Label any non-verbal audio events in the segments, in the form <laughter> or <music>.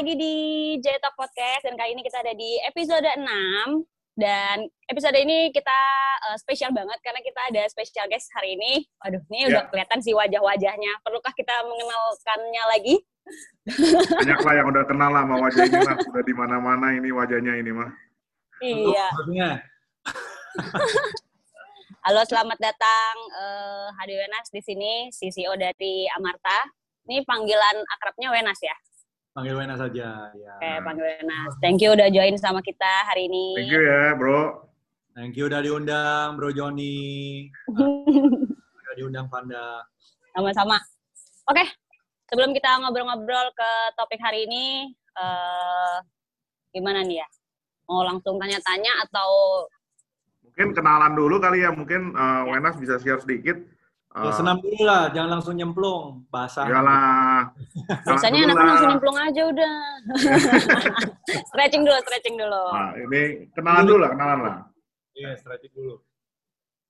lagi di J Talk Podcast dan kali ini kita ada di episode 6 dan episode ini kita uh, spesial banget karena kita ada special guest hari ini. Waduh, ini udah kelihatan sih wajah-wajahnya. Perlukah kita mengenalkannya lagi? Banyak lah yang udah kenal lah sama wajah ini mah. Udah di mana-mana ini wajahnya ini mah. Iya. <laughs> Halo, selamat datang uh, Hadi Wenas di sini, CCO dari Amarta. Ini panggilan akrabnya Wenas ya? Panggil Wena saja. Ya. Oke, panggil Wenas. Thank you udah join sama kita hari ini. Thank you ya, bro. Thank you udah diundang, Bro Joni. Udah diundang Panda. Sama-sama. Oke, sebelum kita ngobrol-ngobrol ke topik hari ini, eh gimana nih ya? Mau langsung tanya-tanya atau Mungkin kenalan dulu kali ya. Mungkin uh, Wenas bisa share sedikit. Uh, Ya, senam dulu lah, jangan langsung nyemplung. Basah. Iyalah. biasanya Kenalan anak dulu langsung lah. nyemplung aja udah. <laughs> stretching dulu, stretching dulu. Nah, ini kenalan dulu lah, kenalan lah. Iya, stretching dulu.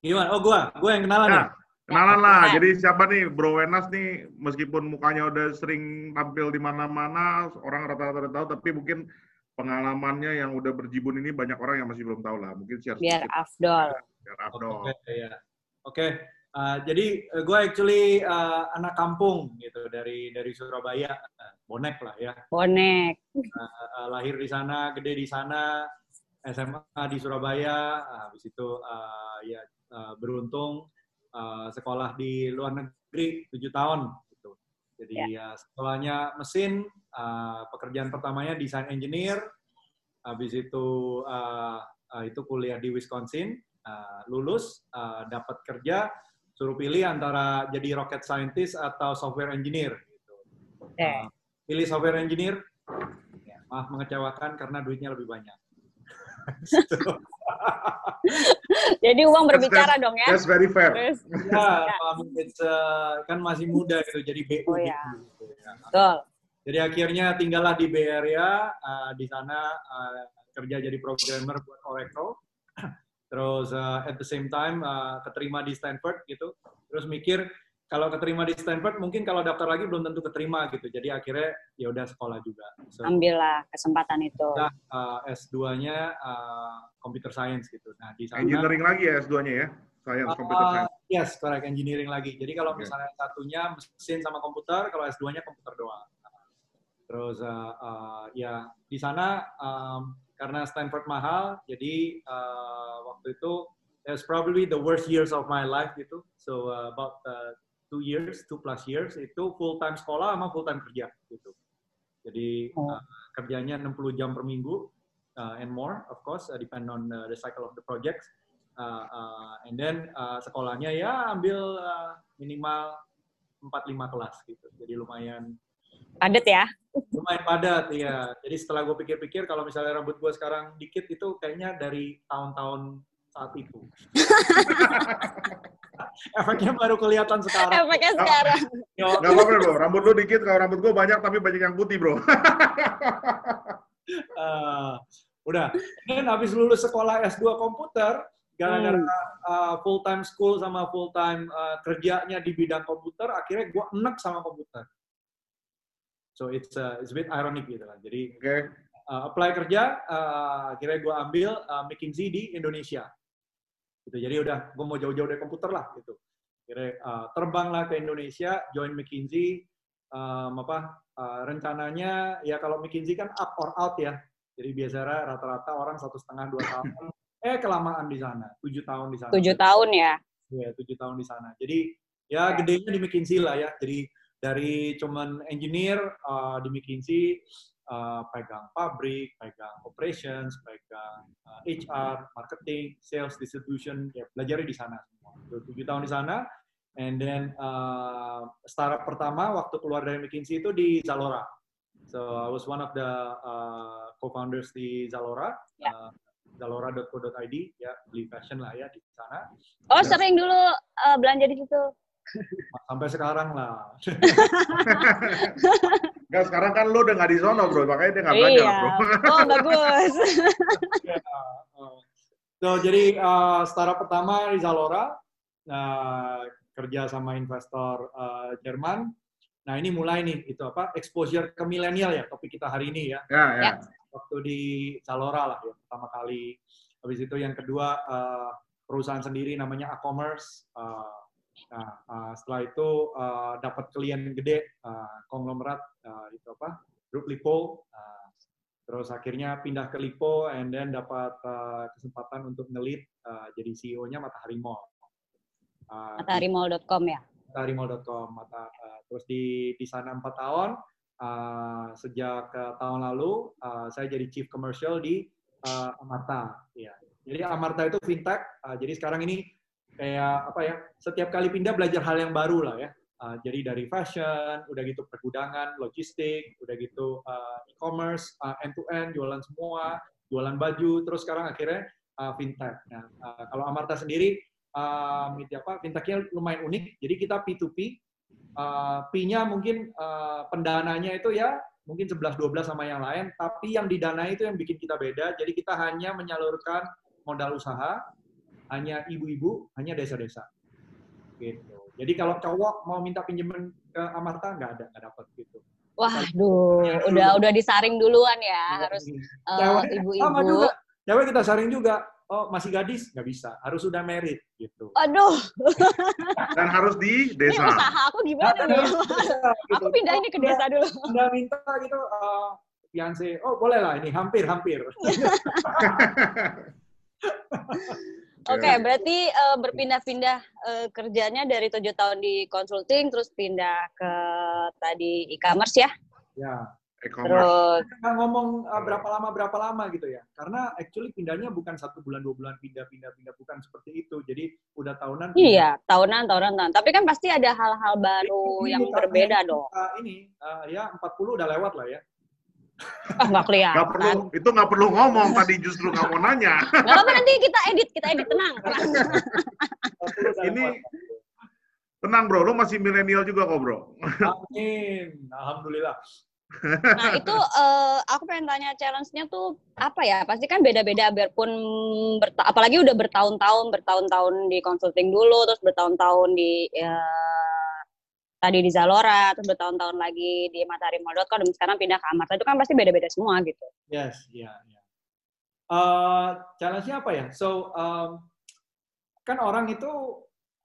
Gimana? Oh, gua. Gua yang kenalan Ya, ya? kenalan lah. Oke. Jadi siapa nih Bro Wenas nih, meskipun mukanya udah sering tampil di mana-mana, orang rata-rata udah tahu, tapi mungkin pengalamannya yang udah berjibun ini banyak orang yang masih belum tahu lah. Mungkin share Biar sedikit. afdol. Biar Oke, Abdul. ya. Oke. Uh, jadi gue actually uh, anak kampung gitu dari dari Surabaya, Uh, bonek lah ya. Bonek. uh, lahir di sana, gede di sana, SMA di Surabaya, uh, habis itu uh, ya uh, beruntung uh, sekolah di luar negeri tujuh tahun gitu. Jadi ya. sekolahnya mesin, uh, pekerjaan pertamanya desain engineer, habis itu uh, uh, itu kuliah di Wisconsin, uh, lulus, uh, dapat kerja, suruh pilih antara jadi rocket scientist atau software engineer. Gitu. Oke. Uh, pilih software engineer, ya, maaf mengecewakan karena duitnya lebih banyak. <laughs> Jadi uang That's- berbicara dong ya. That's very fair. Terus, <laughs> ya, Ya. It's, uh, kan masih muda gitu, jadi BU Oh, ya. gitu. ya. betul. Jadi akhirnya tinggallah di Bay Area, uh, di sana uh, kerja jadi programmer buat Oracle. Terus uh, at the same time uh, keterima di Stanford gitu. Terus mikir kalau keterima di Stanford mungkin kalau daftar lagi belum tentu keterima gitu. Jadi akhirnya ya udah sekolah juga. So, Ambillah kesempatan itu. uh, S2-nya uh, computer science gitu. Nah, di sana Engineering lagi ya S2-nya ya? Science, computer Uh, science. yes, correct engineering lagi. Jadi kalau Oke. misalnya satunya mesin sama komputer, kalau S2-nya komputer doang. Terus uh, uh, ya di sana um, karena Stanford mahal, jadi uh, waktu itu it's probably the worst years of my life gitu. So uh, about uh, two years, two plus years itu full time sekolah sama full time kerja gitu. Jadi uh, kerjanya 60 jam per minggu uh, and more, of course, uh, depend on uh, the cycle of the project. Uh, uh, and then uh, sekolahnya ya ambil uh, minimal 4-5 kelas gitu. Jadi lumayan Padet ya. lumayan padat ya. Jadi setelah gue pikir-pikir kalau misalnya rambut gue sekarang dikit itu kayaknya dari tahun-tahun saat itu. <laughs> Efeknya baru kelihatan sekarang. Efeknya sekarang. Gak apa-apa bro, rambut lu dikit, kalau rambut gua banyak tapi banyak yang putih bro. <laughs> eh, udah. Dan habis lulus sekolah S2 komputer, gara-gara uh, full time school sama full time uh, kerjanya di bidang komputer, akhirnya gue enek sama komputer. So it's uh, it's a bit ironic gitu kan. Jadi Oke, uh, apply kerja, uh, akhirnya gue ambil uh, McKinsey di Indonesia. Gitu. Jadi udah, gue mau jauh-jauh dari komputer lah gitu. Akhirnya uh, terbanglah ke Indonesia, join McKinsey. Um, apa uh, rencananya ya kalau McKinsey kan up or out ya. Jadi biasanya rata-rata orang satu setengah dua <laughs> tahun, eh kelamaan di sana, tujuh tahun di sana. Tujuh tahun ya. Iya, tujuh tahun di sana. Jadi ya gedenya di McKinsey lah ya. Jadi dari cuman engineer uh, di McKinsey uh, pegang pabrik, pegang operations, pegang uh, HR, marketing, sales, distribution, ya belajarnya di sana semua. Tujuh tahun di sana. And then uh, startup pertama waktu keluar dari McKinsey itu di Zalora. So I was one of the uh, co-founders di Zalora. Ya. Uh, Zalora.co.id ya beli fashion lah ya di sana. Oh, sering dulu eh, belanja di situ. <laughs> sampai sekarang lah. <laughs> Nggak, sekarang kan lu udah nggak di sono bro, makanya dia nggak belajar Iya. bro. Oh, bagus. <laughs> Ya, uh, so, jadi uh, startup pertama di Zalora, uh, kerja sama investor uh, Jerman. Nah ini mulai nih itu apa exposure ke milenial ya topik kita hari ini ya. Ya, ya. Ya. Waktu di Zalora lah ya pertama kali. Habis itu yang kedua eh, perusahaan sendiri namanya e-commerce. Eh, nah eh, setelah itu eh, dapat klien gede eh, konglomerat eh, itu apa grup Lipo. Eh, terus akhirnya pindah ke Lipo and then dapat eh, kesempatan untuk ngelit eh, jadi CEO-nya Matahari Mall. Eh, Mataharimall.com ya. mataharimall.com mata uh, terus di di sana empat tahun uh, sejak uh, tahun lalu uh, saya jadi chief commercial di uh, Amarta ya jadi Amarta itu fintech uh, jadi sekarang ini kayak apa ya setiap kali pindah belajar hal yang baru lah ya Uh, jadi dari fashion udah gitu pergudangan logistik udah gitu uh, e-commerce uh, end to end jualan semua jualan baju terus sekarang akhirnya uh, fintech nah uh, kalau Amarta sendiri um, apa fintechnya lumayan unik. Jadi kita P2P, uh, P-nya mungkin uh, pendananya itu ya mungkin 11-12 sama yang lain, tapi yang didanai itu yang bikin kita beda. Jadi kita hanya menyalurkan modal usaha, hanya ibu-ibu, hanya desa-desa. Gitu. Jadi kalau cowok mau minta pinjaman ke Amarta nggak ada, nggak dapat gitu. Wah, duh, udah udah disaring duluan ya, harus eh, Cewek sama ibu-ibu. juga. Cewek kita saring juga. Oh, masih gadis? Nggak bisa. Harus sudah married gitu. Aduh, <laughs> Dan harus di ini desa. usaha aku gimana nih? Gitu. Aku pindah ini ke desa dulu. Anda minta gitu, uh, fiance, oh boleh lah ini, hampir-hampir. <laughs> Oke, berarti eh, berpindah-pindah eh, kerjanya dari tujuh tahun di consulting, terus pindah ke tadi e-commerce ya. ya, E-commerce. Terus, Nggak ngomong uh, berapa lama berapa lama gitu ya. Karena actually pindahnya bukan satu bulan dua bulan pindah pindah pindah bukan seperti itu. Jadi udah tahunan. iya, tahunan, tahunan, tahunan. Tapi kan pasti ada hal-hal baru Ini yang berbeda dong. Uh, ini uh, ya 40 udah lewat lah ya. Ah, nggak kelihatan. Nggak perlu, itu nggak perlu ngomong tadi justru nggak mau nanya. Nggak apa-apa nanti kita edit, kita edit tenang. tenang. 40 udah Ini-. Tenang bro, lu masih milenial juga kok bro. Amin. Alhamdulillah. Nah itu eh, aku pengen tanya challenge-nya tuh apa ya? Pasti kan beda-beda biarpun berta- apalagi udah bertahun-tahun, bertahun-tahun di consulting dulu, terus bertahun-tahun di ya, tadi di Zalora, terus bertahun-tahun lagi di mataharimall.com, dan sekarang pindah ke Amarta itu kan pasti beda-beda semua gitu. Yes, ya, ya. Uh, challenge-nya apa ya? So, um, kan orang itu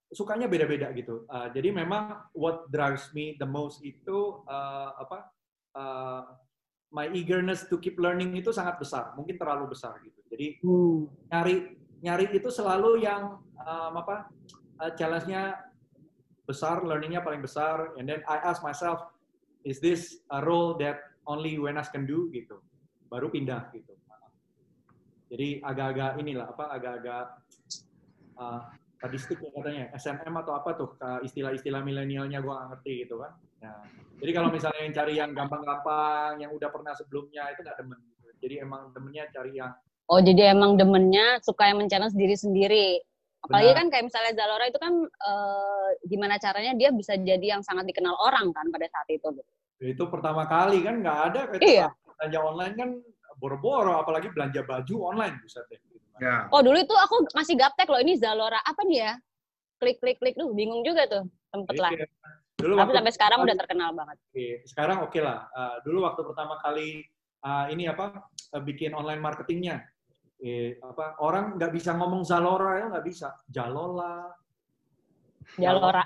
sukanya beda-beda gitu. Uh, jadi memang what drives me the most itu uh, apa? Uh, my eagerness to keep learning itu sangat besar, mungkin terlalu besar gitu. Jadi nyari nyari itu selalu yang um, apa? Uh, challenge-nya besar, learning-nya paling besar, and then I ask myself, is this a role that only Wenas can do gitu? Baru pindah gitu. Jadi agak-agak inilah apa agak-agak uh, statistik ya katanya SMM atau apa tuh ke istilah-istilah milenialnya gue nggak ngerti gitu kan. Nah, jadi kalau misalnya yang cari yang gampang-gampang, yang udah pernah sebelumnya itu nggak demen. Gitu. Jadi emang demennya cari yang Oh jadi emang demennya suka yang men-challenge diri sendiri. Apalagi Benar. kan kayak misalnya Zalora itu kan eh, gimana caranya dia bisa jadi yang sangat dikenal orang kan pada saat itu. gitu. itu pertama kali kan nggak ada kayak Iya. belanja online kan boro-boro apalagi belanja baju online buset deh. Gitu kan. Ya. Oh dulu itu aku masih gaptek loh ini Zalora apa nih ya? Klik klik klik duh bingung juga tuh sempet lah. Jadi, Dulu Tapi sampai sekarang pertama udah terkenal banget. Oke, sekarang oke lah. Uh, dulu waktu pertama kali uh, ini apa uh, bikin online marketingnya, eh, apa orang nggak bisa ngomong Zalora ya nggak bisa, Jalola. Zalora.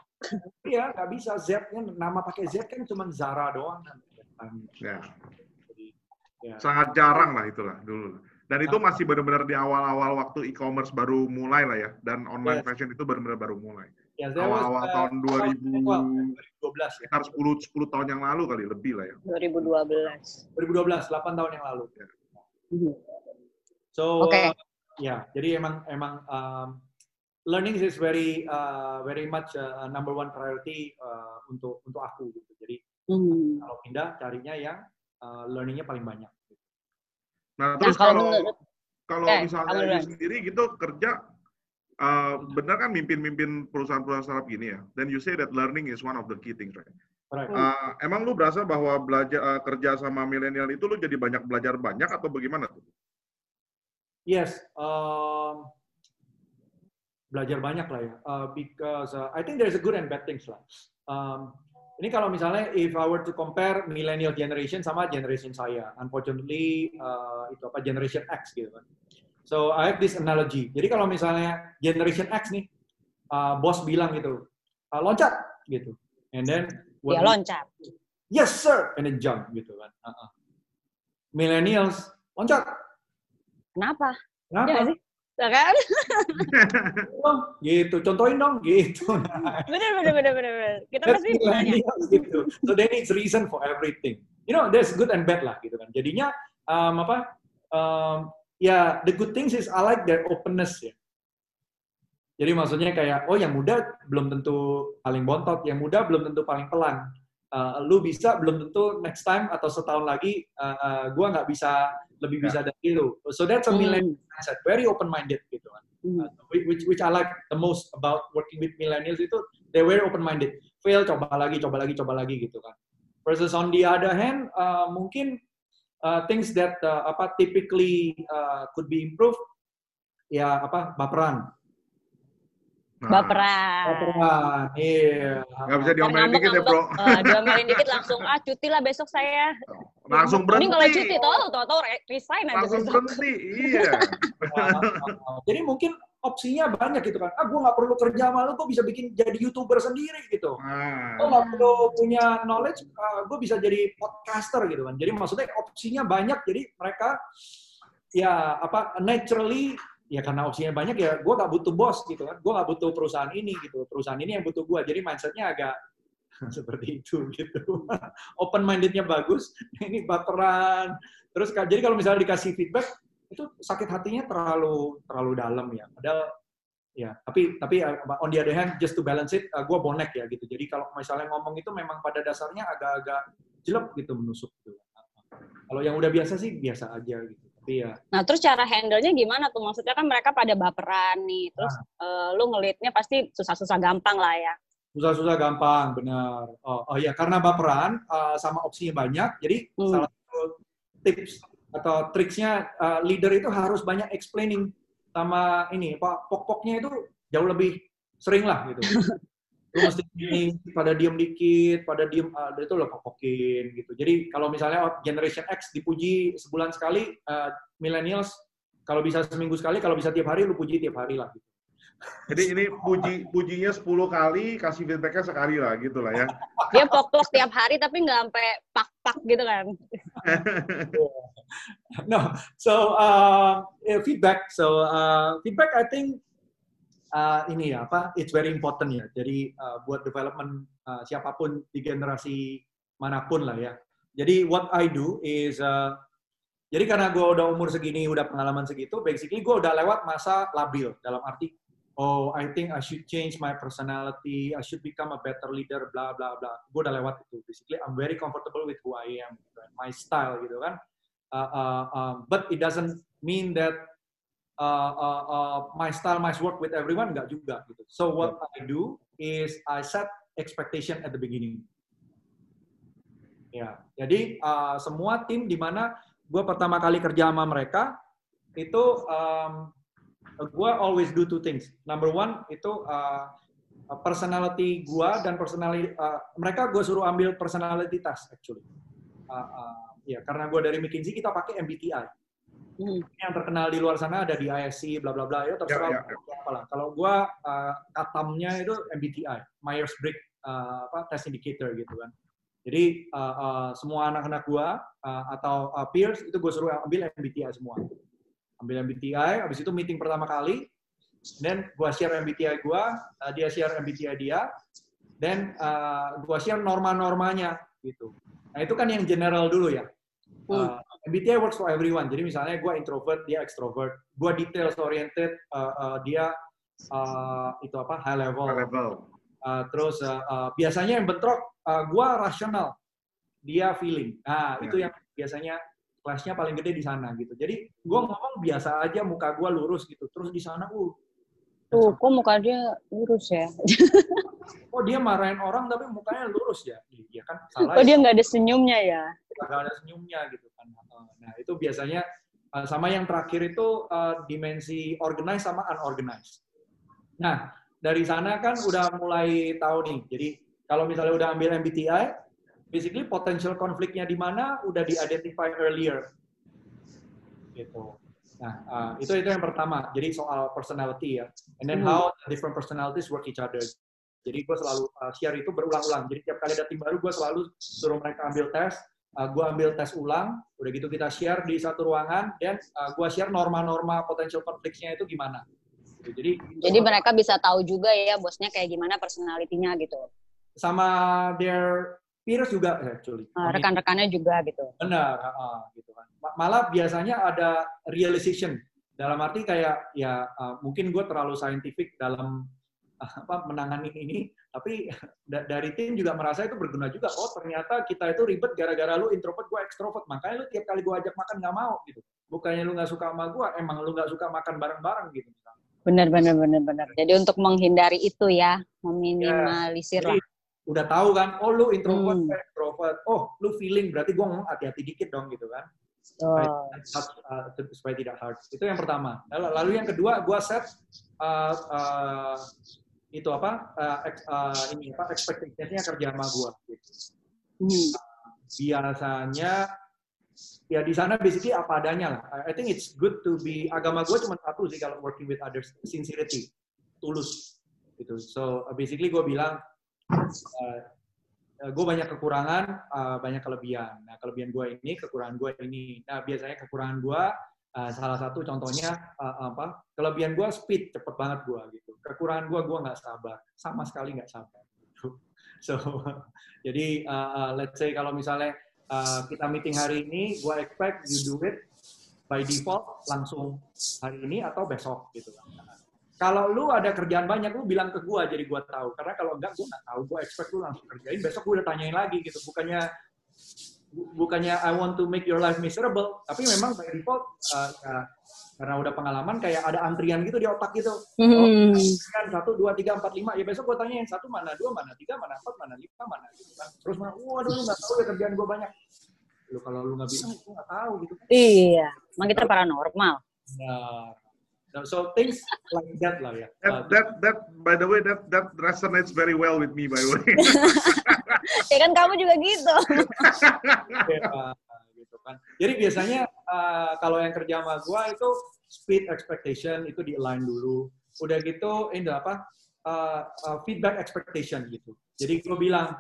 Iya nggak bisa Z-nya nama pakai Z kan cuma Zara doang kan. Ya. Jadi, ya. Sangat jarang lah itulah dulu. Dan itu masih benar-benar di awal-awal waktu e-commerce baru mulai lah ya. Dan online Yes. fashion itu benar-benar baru mulai. Ya, was, Awal-awal uh, tahun 2000, 2012 ya. sekitar 10, 10 tahun yang lalu kali, lebih lah ya. 2012. 2012, 8 tahun yang lalu. So, Oke. uh, ya, jadi emang emang um, learning is very uh, very much uh, number one priority uh, untuk untuk aku gitu. Jadi Hmm. kalau pindah carinya yang uh, learningnya paling banyak. Nah, Nah terus kalau kalau kalau Eh, misalnya Edi duluan. sendiri gitu kerja uh, benar kan mimpin-mimpin perusahaan-perusahaan startup gini ya. Then you say that learning is one of the key things, right? Correct. Uh, emang lu berasa bahwa belajar uh, kerja sama milenial itu lu jadi banyak belajar banyak atau bagaimana tuh? Yes, um, belajar banyak lah ya. Uh, because uh, I think there's a good and bad things lah. Um, ini kalau misalnya if I were to compare millennial generation sama generation saya, unfortunately uh, itu apa generation X gitu kan. So I have this analogy. Jadi kalau misalnya generation X nih, uh, bos bilang gitu, uh, loncat gitu, and then dia loncat. Yes sir, and then jump gitu kan. Uh -uh. Millennials loncat. Kenapa? Kenapa? Ya, sih? kan? <laughs> gitu, contohin dong, gitu. <laughs> bener, bener, bener, bener. Kita pasti nanya. gitu. So there needs reason for everything. You know, there's good and bad lah, gitu kan. Jadinya, um, apa, um, ya, yeah, the good things is I like their openness, ya. Jadi maksudnya kayak, oh yang muda belum tentu paling bontot, yang muda belum tentu paling pelan. Uh, lu bisa belum tentu next time atau setahun lagi uh, uh, gua nggak bisa lebih bisa yeah. dari lu. So that's a millennial mm. mindset, very open minded gitu kan. Mm. Uh, which which I like the most about working with millennials itu they very open minded. Fail coba lagi, coba lagi, coba lagi gitu kan. Versus on the other hand uh, mungkin uh, things that uh, apa typically uh, could be improved ya apa baperan Nah. Baperan. Baperan, iya. Gak bisa diomelin dikit ya, bro. Uh, diomelin dikit langsung, ah cuti lah besok saya. Langsung berhenti. Ini kalau cuti, tau, tau, tau, resign aja Langsung berhenti, iya. <laughs> Jadi mungkin opsinya banyak gitu kan. Ah, gue nggak perlu kerja sama lu, gue bisa bikin jadi youtuber sendiri gitu. Nah. Gue nggak perlu punya knowledge, uh, ah, gue bisa jadi podcaster gitu kan. Jadi maksudnya opsinya banyak, jadi mereka ya apa naturally ya karena opsinya banyak ya gue gak butuh bos gitu kan. Gue gak butuh perusahaan ini gitu. Perusahaan ini yang butuh gue jadi mindsetnya agak <laughs> seperti itu gitu. <laughs> Open mindednya bagus <laughs> ini baperan. Terus jadi kalau misalnya dikasih feedback itu sakit hatinya terlalu terlalu dalam ya. Padahal ya tapi tapi uh, on the other hand just to balance it uh, gue bonek ya gitu. Jadi kalau misalnya ngomong itu memang pada dasarnya agak-agak jelek gitu menusuk gitu kalau yang udah biasa sih biasa aja gitu Iya. Nah, terus cara handle-nya gimana tuh? Maksudnya kan mereka pada baperan nih. Terus nah. uh, lu ngelitnya pasti susah-susah gampang lah ya. Susah-susah gampang, benar. Oh, oh ya, karena baperan uh, sama opsinya banyak, jadi hmm. salah satu tips atau triksnya uh, leader itu harus banyak explaining sama ini, Pak pokoknya itu jauh lebih sering lah gitu. <laughs> lu mesti ini pada diem dikit, pada diem uh, itu lo kokokin gitu. Jadi kalau misalnya oh, generation X dipuji sebulan sekali, uh, millennials kalau bisa seminggu sekali, kalau bisa tiap hari lu puji tiap hari lah gitu. Jadi ini puji pujinya 10 kali, kasih feedbacknya sekali lah gitu lah ya. Dia pok-pok tiap hari tapi nggak sampai pak-pak gitu kan. <laughs> no, so uh, feedback. So uh, feedback I think uh, ini ya apa it's very important ya. Jadi uh, buat development uh, siapa pun di generasi mana pun lah ya. Jadi what I do is uh, jadi karena gue udah umur segini, udah pengalaman segitu, basically gue udah lewat masa labil dalam arti oh I think I should change my personality, I should become a better leader, bla bla bla. Gue udah lewat itu. Basically I'm very comfortable with who I am, gitu kan. my style gitu kan. Uh, uh, uh, but it doesn't mean that uh, uh, uh, my style, my work with everyone, enggak juga gitu. So what I do is I set expectation at the beginning. Ya, jadi uh, semua tim di mana gue pertama kali kerja sama mereka itu um, gue always do two things. Number one itu uh, personality gue dan personality uh, mereka gue suruh ambil personality test actually. Uh, uh, ya karena gue dari McKinsey kita pakai MBTI. Hmm. Yang terkenal di luar sana ada di ISC, bla bla bla, ya terserah ya, ya, ya. apalah. Kalau gua uh, katamnya itu MBTI, Myers Briggs uh, apa test indicator gitu kan. Jadi uh, uh, semua anak-anak gua uh, atau uh, peers itu gue suruh ambil MBTI semua. Ambil MBTI, habis itu meeting pertama kali, dan gua share MBTI gua, uh, dia share MBTI dia, dan uh, gua share norma-normanya gitu. Nah itu kan yang general dulu ya. Uh, MBTI works for everyone. Jadi misalnya gue introvert, dia extrovert. Gue details oriented, uh, uh, dia uh, itu apa high level. High level. Uh, terus uh, uh, biasanya yang bentrok, uh, gue rasional, dia feeling. Nah yeah. itu yang biasanya kelasnya paling gede di sana gitu. Jadi gue ngomong biasa aja, muka gue lurus gitu. Terus di sana, uh. Tuh, kok muka dia lurus ya? <laughs> oh dia marahin orang tapi mukanya lurus ya? Iya kan salah. Oh dia nggak ada senyumnya ya? Nggak ada senyumnya gitu. Nah, itu biasanya uh, sama yang terakhir itu uh, dimensi organized sama unorganized. Nah, dari sana kan udah mulai tahu nih. Jadi kalau misalnya udah ambil MBTI, basically potential konfliknya di mana udah di-identify earlier. Gitu. Nah, uh, itu itu yang pertama. Jadi soal personality ya. And then hmm. how different personalities work each other. Jadi gue selalu uh, share itu berulang-ulang. Jadi tiap kali ada tim baru, gue selalu suruh mereka ambil tes. Uh, gue ambil tes ulang. Udah gitu kita share di satu ruangan. Dan uh, gue share norma-norma potential konfliknya itu gimana. Gitu. Jadi, Jadi mereka bisa tahu juga ya bosnya kayak gimana personalitinya gitu sama their peers juga actually. Uh, rekan-rekannya juga gitu. Benar, uh, gitu kan. Malah biasanya ada realization dalam arti kayak ya uh, mungkin gue terlalu scientific dalam apa menangani ini, tapi <laughs> da dari tim juga merasa itu berguna juga. Oh ternyata kita itu ribet gara-gara lu introvert, gue extrovert. Makanya lu tiap kali gue ajak makan nggak mau gitu. Bukannya lu nggak suka sama gue, emang lu nggak suka makan bareng-bareng gitu. Benar, benar, benar, benar. Jadi untuk menghindari itu ya, meminimalisir ya, lah udah tahu kan, oh lu introvert, hmm. extrovert, oh lu feeling, berarti gue ngomong hati-hati dikit dong gitu kan. Supaya, uh, supaya tidak hard. Itu yang pertama. Lalu yang kedua, gue set uh, uh, itu apa uh, uh, ini apa expectation-nya kerja sama gue. Gitu. Hmm. Biasanya ya di sana basically apa adanya lah. I think it's good to be agama gue cuma satu sih kalau working with others sincerity, tulus gitu. So basically gue bilang uh, eh, eh, gue banyak kekurangan, uh, banyak kelebihan. Nah, kelebihan gue ini, kekurangan gue ini. Nah, biasanya kekurangan gue, uh, salah satu contohnya uh, apa? Kelebihan gue speed, cepet banget gue gitu. Kekurangan gue, gue nggak sabar, sama sekali nggak sabar. Gitu. <laughs> So, jadi uh, let's say kalau misalnya uh, kita meeting hari ini, gue expect you do it by default langsung hari ini atau besok gitu kalau lu ada kerjaan banyak, lu bilang ke gue jadi gue tahu. Karena kalau enggak, gue nggak tahu. Gue expect lu langsung kerjain. Besok gue udah tanyain lagi gitu. Bukannya bukannya I want to make your life miserable, tapi memang by default uh, ya, karena udah pengalaman kayak ada antrian gitu di otak gitu. Mm. Oh, kan satu, dua, tiga, empat, lima. Ya besok gue tanyain satu mana, dua mana, tiga mana, empat mana, lima mana. Gitu kan. Terus mana, waduh lu nggak tahu ya kerjaan gue banyak. Lu kalau lu nggak bilang, gue nggak tahu gitu. Iya, emang kita paranormal. Nah, So things like that lah ya. That, uh, that, that, by the way, that that resonates very well with me, by the way. <laughs> ya kan kamu juga gitu. <laughs> ya, gitu kan. Jadi biasanya uh, kalau yang kerja sama gua itu speed expectation itu di align dulu. Udah gitu, ini apa? Uh, uh, feedback expectation gitu. Jadi gue bilang,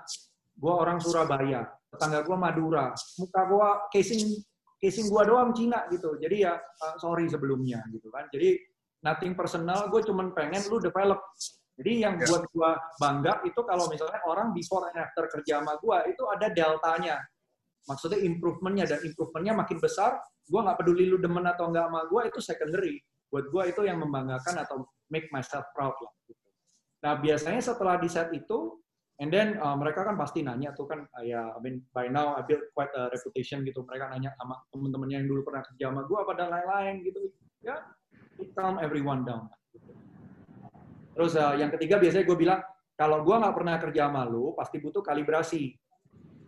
gue orang Surabaya, tetangga gue Madura, muka gue casing casing gua doang Cina gitu. Jadi ya uh, sorry sebelumnya gitu kan. Jadi nothing personal, gue cuman pengen lu develop. Jadi yang yeah. buat gua bangga itu kalau misalnya orang before and after kerja sama gua itu ada deltanya. Maksudnya improvementnya dan improvementnya makin besar. Gua nggak peduli lu demen atau nggak sama gua itu secondary. Buat gua itu yang membanggakan atau make myself proud lah. Gitu. Nah biasanya setelah di set itu And then uh, mereka kan pasti nanya tuh kan, uh, ya, I mean, by now I built quite a reputation gitu. Mereka nanya sama temen-temennya yang dulu pernah kerja sama gue apa dan lain-lain gitu. Ya, it calm everyone down. Gitu. Terus uh, yang ketiga biasanya gue bilang, kalau gue nggak pernah kerja sama lu, pasti butuh kalibrasi.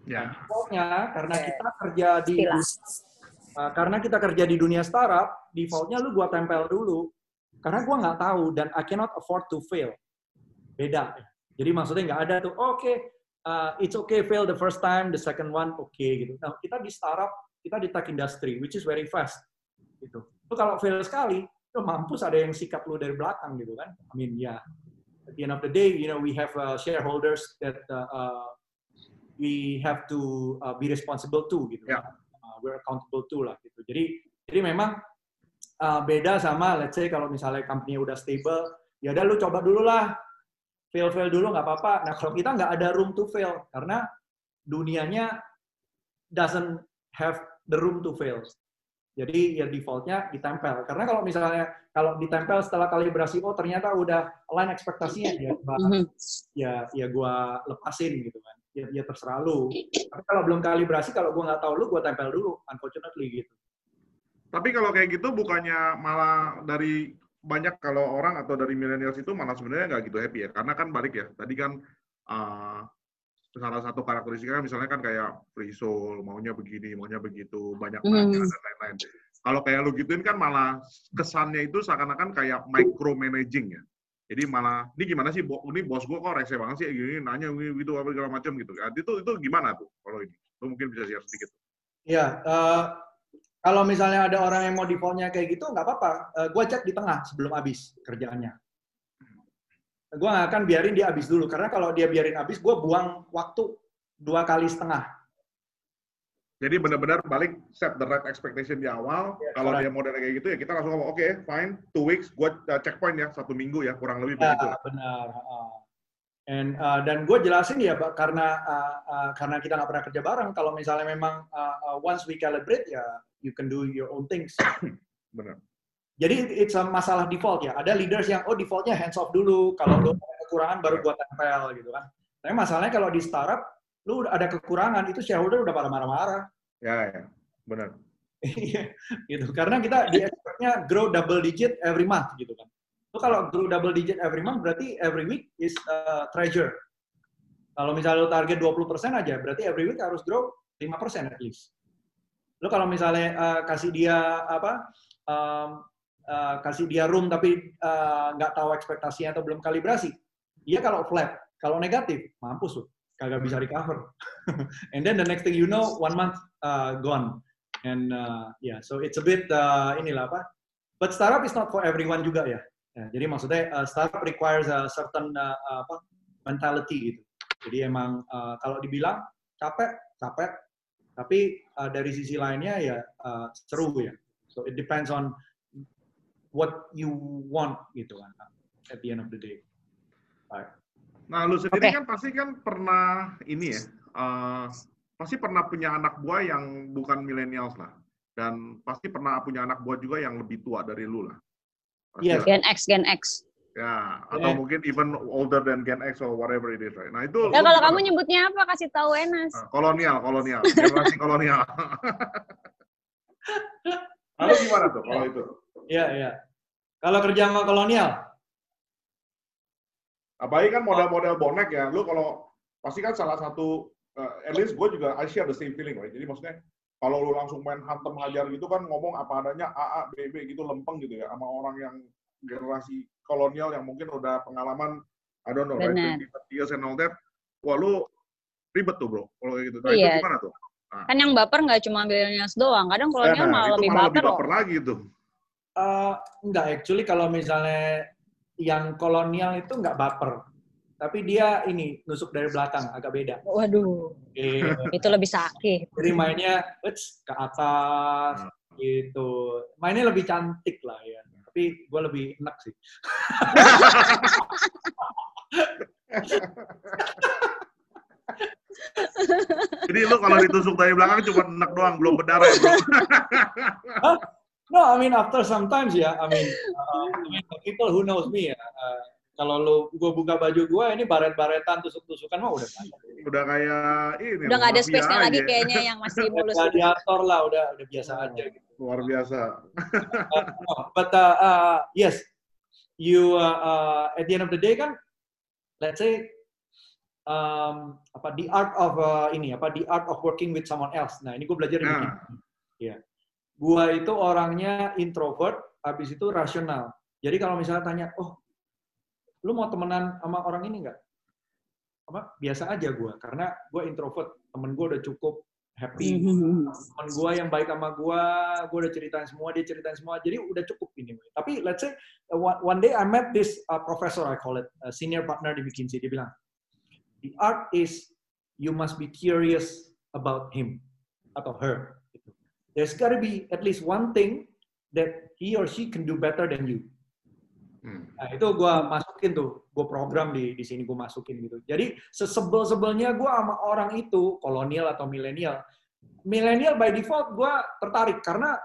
Ya. Yeah. Pokoknya karena kita kerja di uh, karena kita kerja di dunia startup, defaultnya lu gue tempel dulu. Karena gue nggak tahu dan I cannot afford to fail. Beda. Jadi maksudnya nggak ada tuh, oke, okay, uh, it's okay fail the first time, the second one oke okay, gitu. Nah, kita di startup, kita di tech industry, which is very fast. Gitu. Lu kalau fail sekali, lu mampus ada yang sikat lu dari belakang gitu kan. I mean, ya, yeah. at the end of the day, you know, we have uh, shareholders that uh, uh, we have to uh, be responsible to gitu. Yeah. Uh, we're accountable to lah gitu. Jadi, jadi memang uh, beda sama, let's say kalau misalnya company udah stable, ya udah lu coba dulu lah fail-fail dulu nggak apa-apa. Nah kalau kita nggak ada room to fail karena dunianya doesn't have the room to fail. Jadi ya defaultnya ditempel. Karena kalau misalnya kalau ditempel setelah kalibrasi, oh ternyata udah line ekspektasinya ya, <laughs> gua, mm-hmm. ya ya gua lepasin gitu kan. Ya, ya terserah lu. Tapi kalau belum kalibrasi, kalau gua nggak tahu lu, gua tempel dulu. Unfortunately gitu. Tapi kalau kayak gitu bukannya malah dari banyak kalau orang atau dari milenial itu malah sebenarnya nggak gitu happy ya karena kan balik ya tadi kan uh, salah satu karakteristiknya misalnya kan kayak free soul maunya begini maunya begitu banyak banyak mm. dan lain-lain kalau kayak lu gituin kan malah kesannya itu seakan-akan kayak micro managing ya Jadi malah, ini gimana sih, bo, ini bos gue kok rese banget sih, gini, nanya gitu, apa segala macam gitu. Nah, itu itu gimana tuh kalau ini? Lo mungkin bisa share sedikit. Iya, uh, kalau misalnya ada orang yang mau defaultnya kayak gitu, nggak apa-apa. Uh, gue cek di tengah sebelum habis kerjaannya. Gue nggak akan biarin dia habis dulu, karena kalau dia biarin habis, gue buang waktu dua kali setengah jadi benar-benar balik set the right expectation di awal. Yeah, Kalau dia model kayak gitu ya kita langsung ngomong oke okay, fine two weeks gue uh, checkpoint ya satu minggu ya kurang lebih ya, begitu. Benar. Uh, and uh, dan gue jelasin ya karena uh, uh, karena kita nggak pernah kerja bareng. Kalau misalnya memang uh, uh, once we calibrate ya you can do your own things. <coughs> benar. Jadi it's a masalah default ya. Ada leaders yang oh defaultnya hands off dulu. Kalau lu ada kekurangan baru gue tempel gitu kan. Tapi masalahnya kalau di startup lu ada kekurangan itu shareholder udah pada marah-marah. Ya, ya, benar. <laughs> Iya, gitu. Karena kita di expect-nya grow double digit every month gitu kan. Lu kalau grow double digit every month berarti every week is uh, treasure. Kalau misalnya lu target 20% aja, berarti every week harus grow 5% at least. Lu kalau misalnya uh, kasih dia apa um, uh, kasih dia room tapi uh, nggak uh, tahu ekspektasinya atau belum kalibrasi, dia kalau flat, kalau negatif, mampus lu kagak bisa recover. <laughs> and then the next thing you know, one month uh, gone. And uh, yeah, so it's a bit uh, inilah apa. But startup is not for everyone juga ya. Ya jadi maksudnya uh, startup requires a certain uh, apa mentality gitu. Jadi emang uh, kalau dibilang capek, capek. Tapi uh, dari sisi lainnya ya uh, seru ya. So it depends on what you want gitu kan at the end of the day. Right. Nah, lu sendiri okay. kan pasti kan pernah ini ya, uh, pasti pernah punya anak buah yang bukan millennials lah, dan pasti pernah punya anak buah juga yang lebih tua dari lu lah. Iya, yeah. Gen X, Gen X. Ya, atau yeah. mungkin even older than Gen X or whatever it is, right? Nah itu. Ya kalau kamu nyebutnya apa? Kasih tahu Enas. Uh, kolonial, kolonial, generasi kolonial. <laughs> Lalu gimana tuh kalau itu? Iya, iya. Kalau kerja sama kolonial, Apalagi kan model-model bonek ya, lu kalau pasti kan salah satu, uh, at least gue juga I share the same feeling, right? Jadi maksudnya kalau lu langsung main hantem hajar gitu kan ngomong apa adanya A A B B gitu lempeng gitu ya sama orang yang generasi kolonial yang mungkin udah pengalaman I don't know, Benar. right? years and all that. Wah lu ribet tuh bro, kalau kayak gitu. Nah, iya. itu gimana tuh? Nah. Kan yang baper nggak cuma millennials doang, kadang kolonial nah, malah, lebih, malah baper, lebih baper lagi tuh. Uh, enggak, actually kalau misalnya yang kolonial itu nggak baper. Tapi dia ini nusuk dari belakang, agak beda. Waduh, e, itu lebih sakit. Jadi mainnya uts, ke atas, gitu. Mainnya lebih cantik lah ya. Tapi gue lebih enak sih. <laughs> Jadi lu kalau ditusuk dari belakang cuma enak doang, belum berdarah ya, bro. <laughs> No, I mean after sometimes ya, I mean, uh, I mean the people who knows me ya, uh, kalau lu gue buka baju gue ini baret-baretan tusuk-tusukan mah udah udah kayak ini udah nggak ada space-nya lagi kayaknya yang masih mulus. gladiator lah udah udah biasa oh, aja gitu. luar biasa. Uh, no, but uh, uh, yes. You uh, uh, at the end of the day kan let's say um, apa the art of uh, ini apa the art of working with someone else. Nah ini gue belajar nah. ya yeah gua itu orangnya introvert, habis itu rasional. Jadi kalau misalnya tanya, oh, lu mau temenan sama orang ini nggak? Apa? Biasa aja gua, karena gua introvert. Temen gua udah cukup happy. Temen gua yang baik sama gua, gua udah ceritain semua, dia ceritain semua. Jadi udah cukup ini. Tapi let's say one day I met this uh, professor, I call it, a senior partner di McKinsey. Dia bilang, the art is you must be curious about him atau her there's got to be at least one thing that he or she can do better than you. Hmm. Nah, itu gue masukin tuh, gue program di di sini gue masukin gitu. Jadi sesebel-sebelnya gue sama orang itu, kolonial atau milenial, milenial by default gue tertarik karena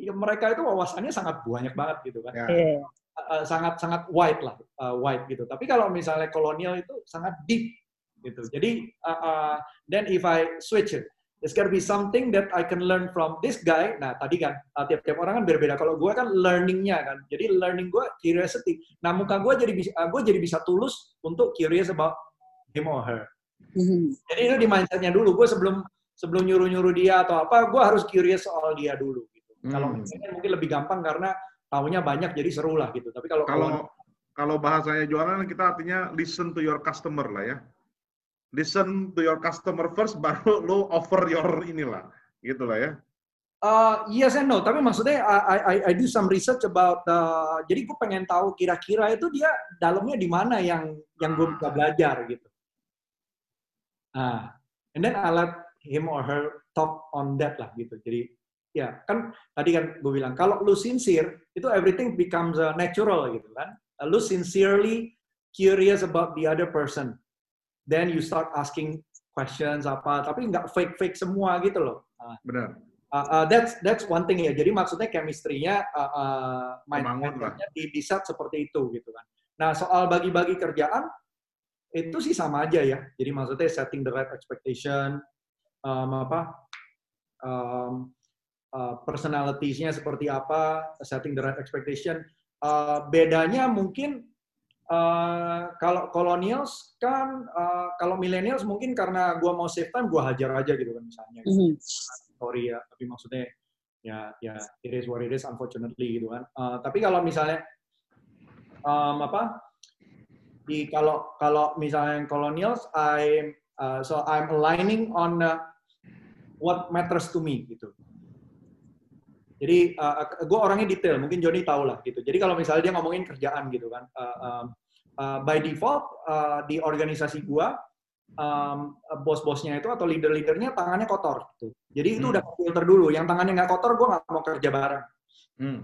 ya, mereka itu wawasannya sangat banyak banget gitu kan. Yeah. Ya. Uh, sangat sangat wide lah, uh, wide gitu. Tapi kalau misalnya kolonial itu sangat deep gitu. Jadi uh, uh, then if I switch it, There's gotta be something that I can learn from this guy. Nah, tadi kan, uh, tiap-tiap orang kan berbeda. Kalau gue kan learningnya kan. Jadi learning gue curiosity. Nah, muka gue jadi bisa, gue jadi bisa tulus untuk curious about him or her. Mm-hmm. Jadi itu di mindsetnya dulu. Gue sebelum sebelum nyuruh-nyuruh dia atau apa, gue harus curious soal dia dulu. Gitu. Mm. Kalau mungkin lebih gampang karena tahunya banyak jadi seru lah gitu. Tapi kalau kalau kalau bahasanya jualan kita artinya listen to your customer lah ya. Listen to your customer first, baru lo offer your inilah, gitu lah ya. Uh, yes and no, tapi maksudnya I, I, I do some research about, uh, jadi gue pengen tahu kira-kira itu dia dalamnya di mana yang yang gue bisa belajar gitu. Ah, and then I let him or her talk on that lah gitu. Jadi ya kan tadi kan gue bilang kalau lu sincere itu everything becomes uh, natural gitu kan. Uh, lu sincerely curious about the other person, then you start asking questions apa, tapi nggak fake fake semua gitu loh. Uh, Benar. Uh, uh, that's that's one thing ya. Jadi maksudnya chemistry-nya uh, uh, mindsetnya di, di set seperti itu gitu kan. Nah soal bagi-bagi kerjaan itu sih sama aja ya. Jadi maksudnya setting the right expectation, um, apa, um, uh, personalitiesnya seperti apa, setting the right expectation. Uh, bedanya mungkin uh, kalau colonials kan, uh, kalau millennials mungkin karena gue mau save time, gue hajar aja gitu kan misalnya. Gitu. Mm -hmm. Sorry ya, tapi maksudnya ya ya it is what it is unfortunately gitu kan. Uh, tapi kalau misalnya um, apa di kalau kalau misalnya colonials I uh, so I'm aligning on uh, what matters to me gitu. Jadi uh, gue orangnya detail, mungkin Joni tahu lah gitu. Jadi kalau misalnya dia ngomongin kerjaan gitu kan, uh, um, uh, by default uh, di organisasi gue um, bos-bosnya itu atau leader-leadernya tangannya kotor. Gitu. Jadi itu hmm. udah filter dulu. Yang tangannya nggak kotor, gue nggak mau kerja bareng. Hmm.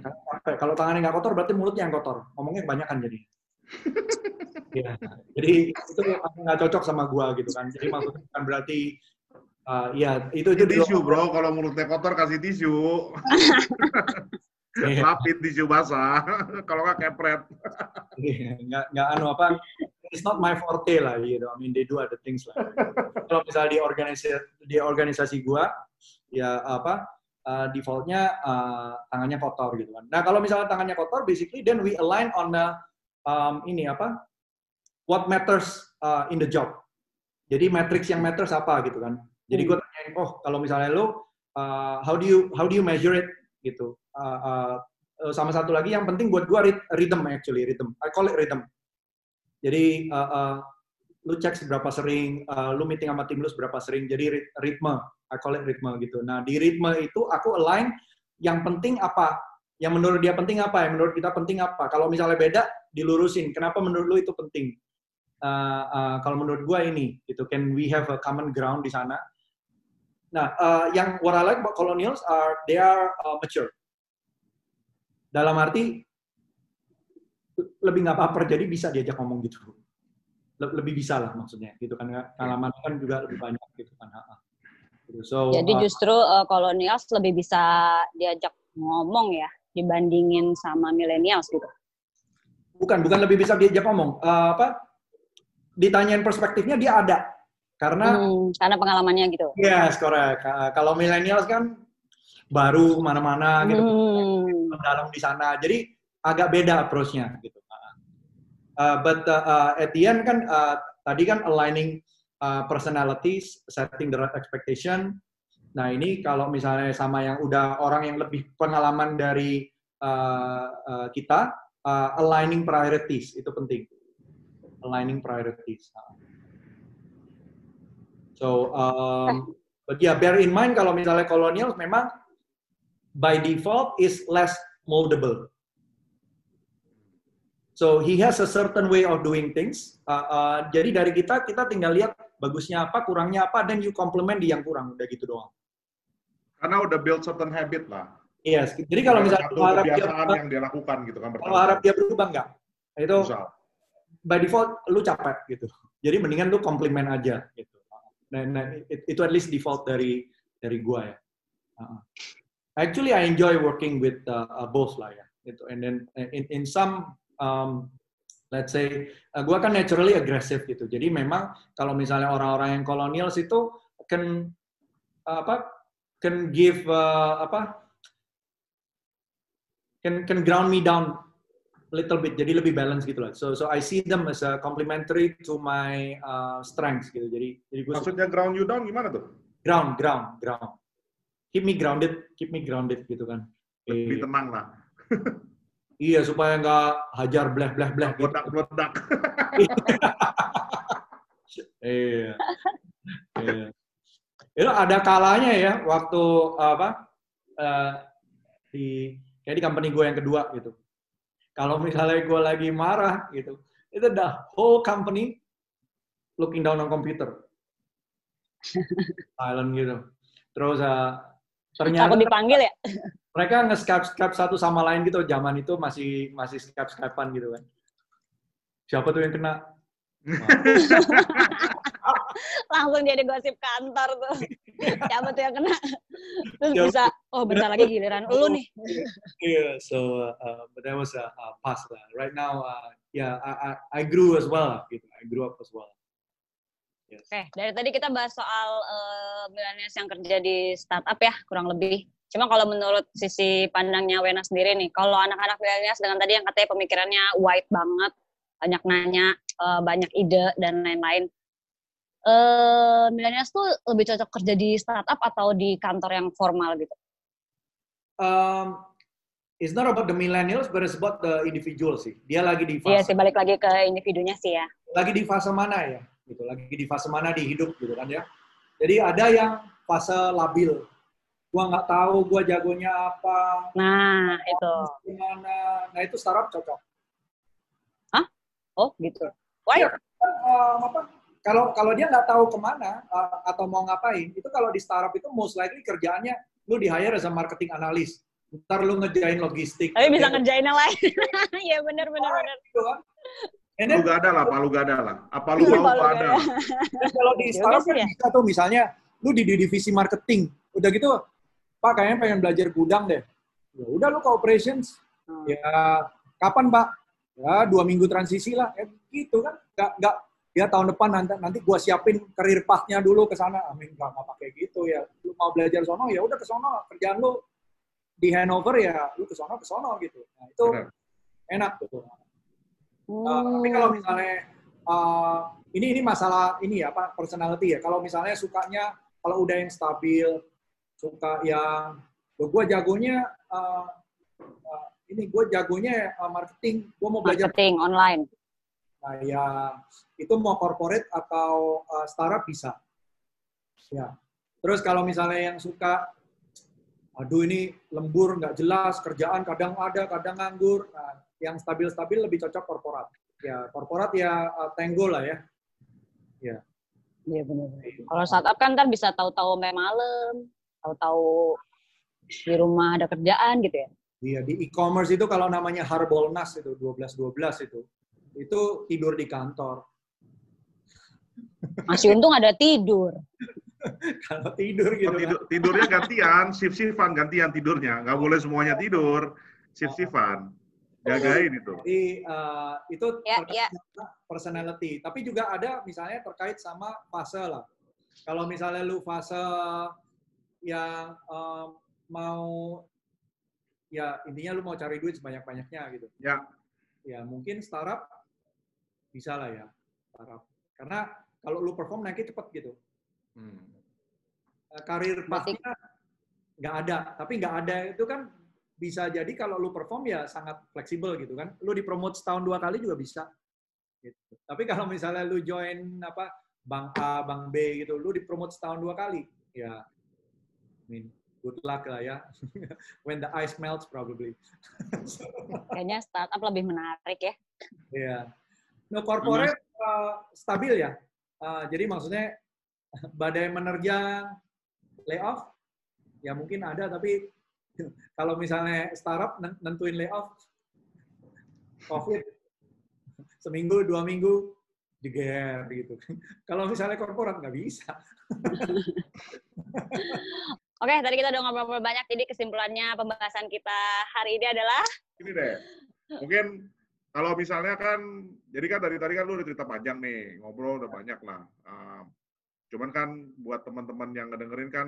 Kalau tangannya nggak kotor, berarti mulutnya yang kotor. Ngomongnya kebanyakan jadi. <laughs> ya. Jadi itu nggak cocok sama gua gitu kan. Jadi maksudnya kan berarti uh, ya itu itu tisu bro. Kalau mulutnya kotor kasih tisu. <laughs> Lapin tisu basah. <laughs> Kalau nggak kepret. Iya, nggak nggak anu apa. It's not my forte lah gitu. I mean they do other things lah. Kalau misalnya di organisasi di organisasi gua ya apa uh, defaultnya uh, tangannya kotor gitu kan. Nah kalau misalnya tangannya kotor, basically then we align on the um, ini apa what matters uh, in the job. Jadi matrix yang matters apa gitu kan. Jadi hmm. tanya, oh kalau misalnya lo, uh, how do you how do you measure it gitu. Uh, uh, sama satu lagi yang penting buat gue rhythm actually rhythm. I call it rhythm. Jadi uh, uh, lu cek seberapa sering, uh, lu meeting sama tim lu seberapa sering. Jadi ritme, I call it ritme gitu. Nah di ritme itu aku align yang penting apa, yang menurut dia penting apa, yang menurut kita penting apa. Kalau misalnya beda, dilurusin. Kenapa menurut lu itu penting? uh, uh, kalau menurut gue ini gitu can we have a common ground di sana nah uh, yang what I like about colonials are they are uh, mature dalam arti lebih nggak apa-apa jadi bisa diajak ngomong gitu lebih bisa lah maksudnya gitu kan pengalaman kan juga lebih banyak gitu kan gitu. so, jadi uh, justru uh, colonials lebih bisa diajak ngomong ya dibandingin sama millennials gitu bukan bukan lebih bisa diajak ngomong uh, apa ditanyain perspektifnya dia ada karena hmm, karena pengalamannya gitu. Yes, correct. Kalau millennials kan baru ke mana-mana gitu, hmm. Dalam di sana, jadi agak beda approach-nya gitu. Uh, but uh, uh, at the end kan uh, tadi kan aligning uh, personalities, setting the right expectation. Nah ini kalau misalnya sama yang udah orang yang lebih pengalaman dari uh, uh, kita, uh, aligning priorities itu penting aligning priorities. So, um, but yeah, bear in mind kalau misalnya colonials memang by default is less moldable. So he has a certain way of doing things. Uh, uh, jadi dari kita kita tinggal lihat bagusnya apa, kurangnya apa, dan you complement di yang kurang, udah gitu doang. Karena udah build certain habit lah. Yes. Jadi kalau misalnya harap dia yang dia lakukan gitu kan. Kalau harap dia berubah enggak? Itu Misal by default lu capek gitu. Jadi mendingan lu komplimen aja gitu. Nah, nah it, itu at least default dari dari gua ya. Uh, actually I enjoy working with uh, uh, both lah ya. Gitu. And then in in some um, let's say uh, gua kan naturally aggressive gitu. Jadi memang kalau misalnya orang-orang yang kolonial itu can uh, apa can give uh, apa can can ground me down little bit jadi lebih balance gitu lah. So so I see them as a complementary to my uh, strengths gitu. Jadi jadi gue maksudnya ground you down gimana tuh? Ground ground ground. Keep me grounded, keep me grounded gitu kan. Lebih tenang lah. <laughs> Iya, supaya nggak hajar bleh bleh bleh. Gitu. Meledak <laughs> iya. iya. Itu ada kalanya ya waktu apa uh, di kayak di company gue yang kedua gitu. Kalau misalnya gue lagi marah gitu, itu the whole company looking down on computer. <laughs> Silent gitu. Terus uh, ternyata aku dipanggil ya? Mereka nge-skype satu sama lain gitu. Zaman itu masih masih Skype-Skypean gitu kan. Siapa tuh yang kena? <laughs> Langsung jadi gosip kantor tuh. Siapa tuh yang kena? Terus bisa, oh bentar lagi giliran lu nih. <laughs> yeah, so uh, but that was a, a past lah. Right now, uh, yeah, I, I, I grew as well. Gitu. I grew up as well. Yes. Oke, okay, dari tadi kita bahas soal uh, milenials yang kerja di startup ya, kurang lebih. Cuma kalau menurut sisi pandangnya Wena sendiri nih, kalau anak-anak milenials dengan tadi yang katanya pemikirannya white banget, banyak nanya, uh, banyak ide dan lain-lain. Uh, milenials tuh lebih cocok kerja di startup atau di kantor yang formal gitu? Um, it's not about the millennials, but it's about the individual sih. Dia lagi di fase. Iya sih, balik lagi ke individunya sih ya. Lagi di fase mana ya? Gitu lagi di fase mana di hidup gitu kan ya. Jadi ada yang fase labil. Gua nggak tahu gua jagonya apa nah itu. gimana. Nah itu startup cocok. Hah? oh gitu. Why? Ya, um, apa kalau kalau dia nggak tahu ke mana uh, atau mau ngapain itu kalau di startup itu most likely kerjaannya lu di hire as a marketing analis ntar lu ngejain logistik. Tapi bisa ngerjain yang lain. <laughs> Iya benar benar benar gitu kan Palu gak ada lah, palu gak ada lah. Apa lu mau palu ada? <laughs> kalau di ya startup kan ya? bisa tuh misalnya, lu di, di divisi marketing, udah gitu, Pak kayaknya pengen belajar gudang deh. Ya udah lu ke operations, hmm. ya kapan Pak? Ya dua minggu transisi lah, ya, gitu kan. Gak, gak, ya tahun depan nanti nanti gua siapin karir pathnya dulu ke sana. Amin gak, gak pakai gitu ya. Lu mau belajar sono ya udah ke sono. Kerjaan lu di Hanover ya lu ke sono ke sono gitu. Nah, itu Benar. enak tuh. Uh, tapi kalau misalnya uh, ini ini masalah ini ya apa personality ya. Kalau misalnya sukanya kalau udah yang stabil, suka yang gue jagonya uh, uh, ini gue jagonya uh, marketing, gue mau belajar marketing online. Nah ya itu mau corporate atau uh, startup bisa. Ya. Terus kalau misalnya yang suka aduh ini lembur nggak jelas kerjaan kadang ada kadang nganggur nah, yang stabil-stabil lebih cocok korporat. Ya, korporat ya uh, tenggo lah ya. Ya. Iya benar. Kalau startup kan ntar bisa tahu-tahu sampai malam, tahu-tahu di rumah ada kerjaan gitu ya. Iya, di e-commerce itu kalau namanya Harbolnas itu 12-12 itu, itu tidur di kantor. <laughs> Masih untung ada tidur. <laughs> kalau tidur gitu oh, tidur, kan. Tidurnya gantian, shift-shiftan gantian tidurnya. Nggak boleh semuanya tidur, shift-shiftan. Jagain itu. Jadi uh, itu ya, ya. personality. Tapi juga ada misalnya terkait sama fase lah. Kalau misalnya lu fase yang um, mau ya intinya lu mau cari duit sebanyak-banyaknya gitu. Ya. Ya mungkin startup bisa lah ya startup. Karena kalau lu perform naiknya cepet gitu. Hmm. Karir pastinya nggak ada. Tapi nggak ada itu kan bisa jadi kalau lu perform ya sangat fleksibel gitu kan. Lu dipromot setahun dua kali juga bisa. Gitu. Tapi kalau misalnya lu join apa bank A, bank B gitu, lu dipromot setahun dua kali, ya, I mean, good luck lah ya. <laughs> When the ice melts probably. <laughs> Kayaknya startup lebih menarik ya. Iya. Yeah. No corporate uh, stabil ya. Uh, jadi maksudnya <laughs> badai menerjang layoff ya mungkin ada tapi kalau misalnya startup nentuin layoff, COVID, seminggu, dua minggu, jeger gitu. Kalau misalnya korporat nggak bisa. <laughs> Oke, tadi kita udah ngobrol-ngobrol banyak, jadi kesimpulannya pembahasan kita hari ini adalah? Ini deh, mungkin kalau misalnya kan, jadi kan dari tadi kan lu udah cerita panjang nih, ngobrol udah banyak lah. Uh, cuman kan buat teman-teman yang ngedengerin kan,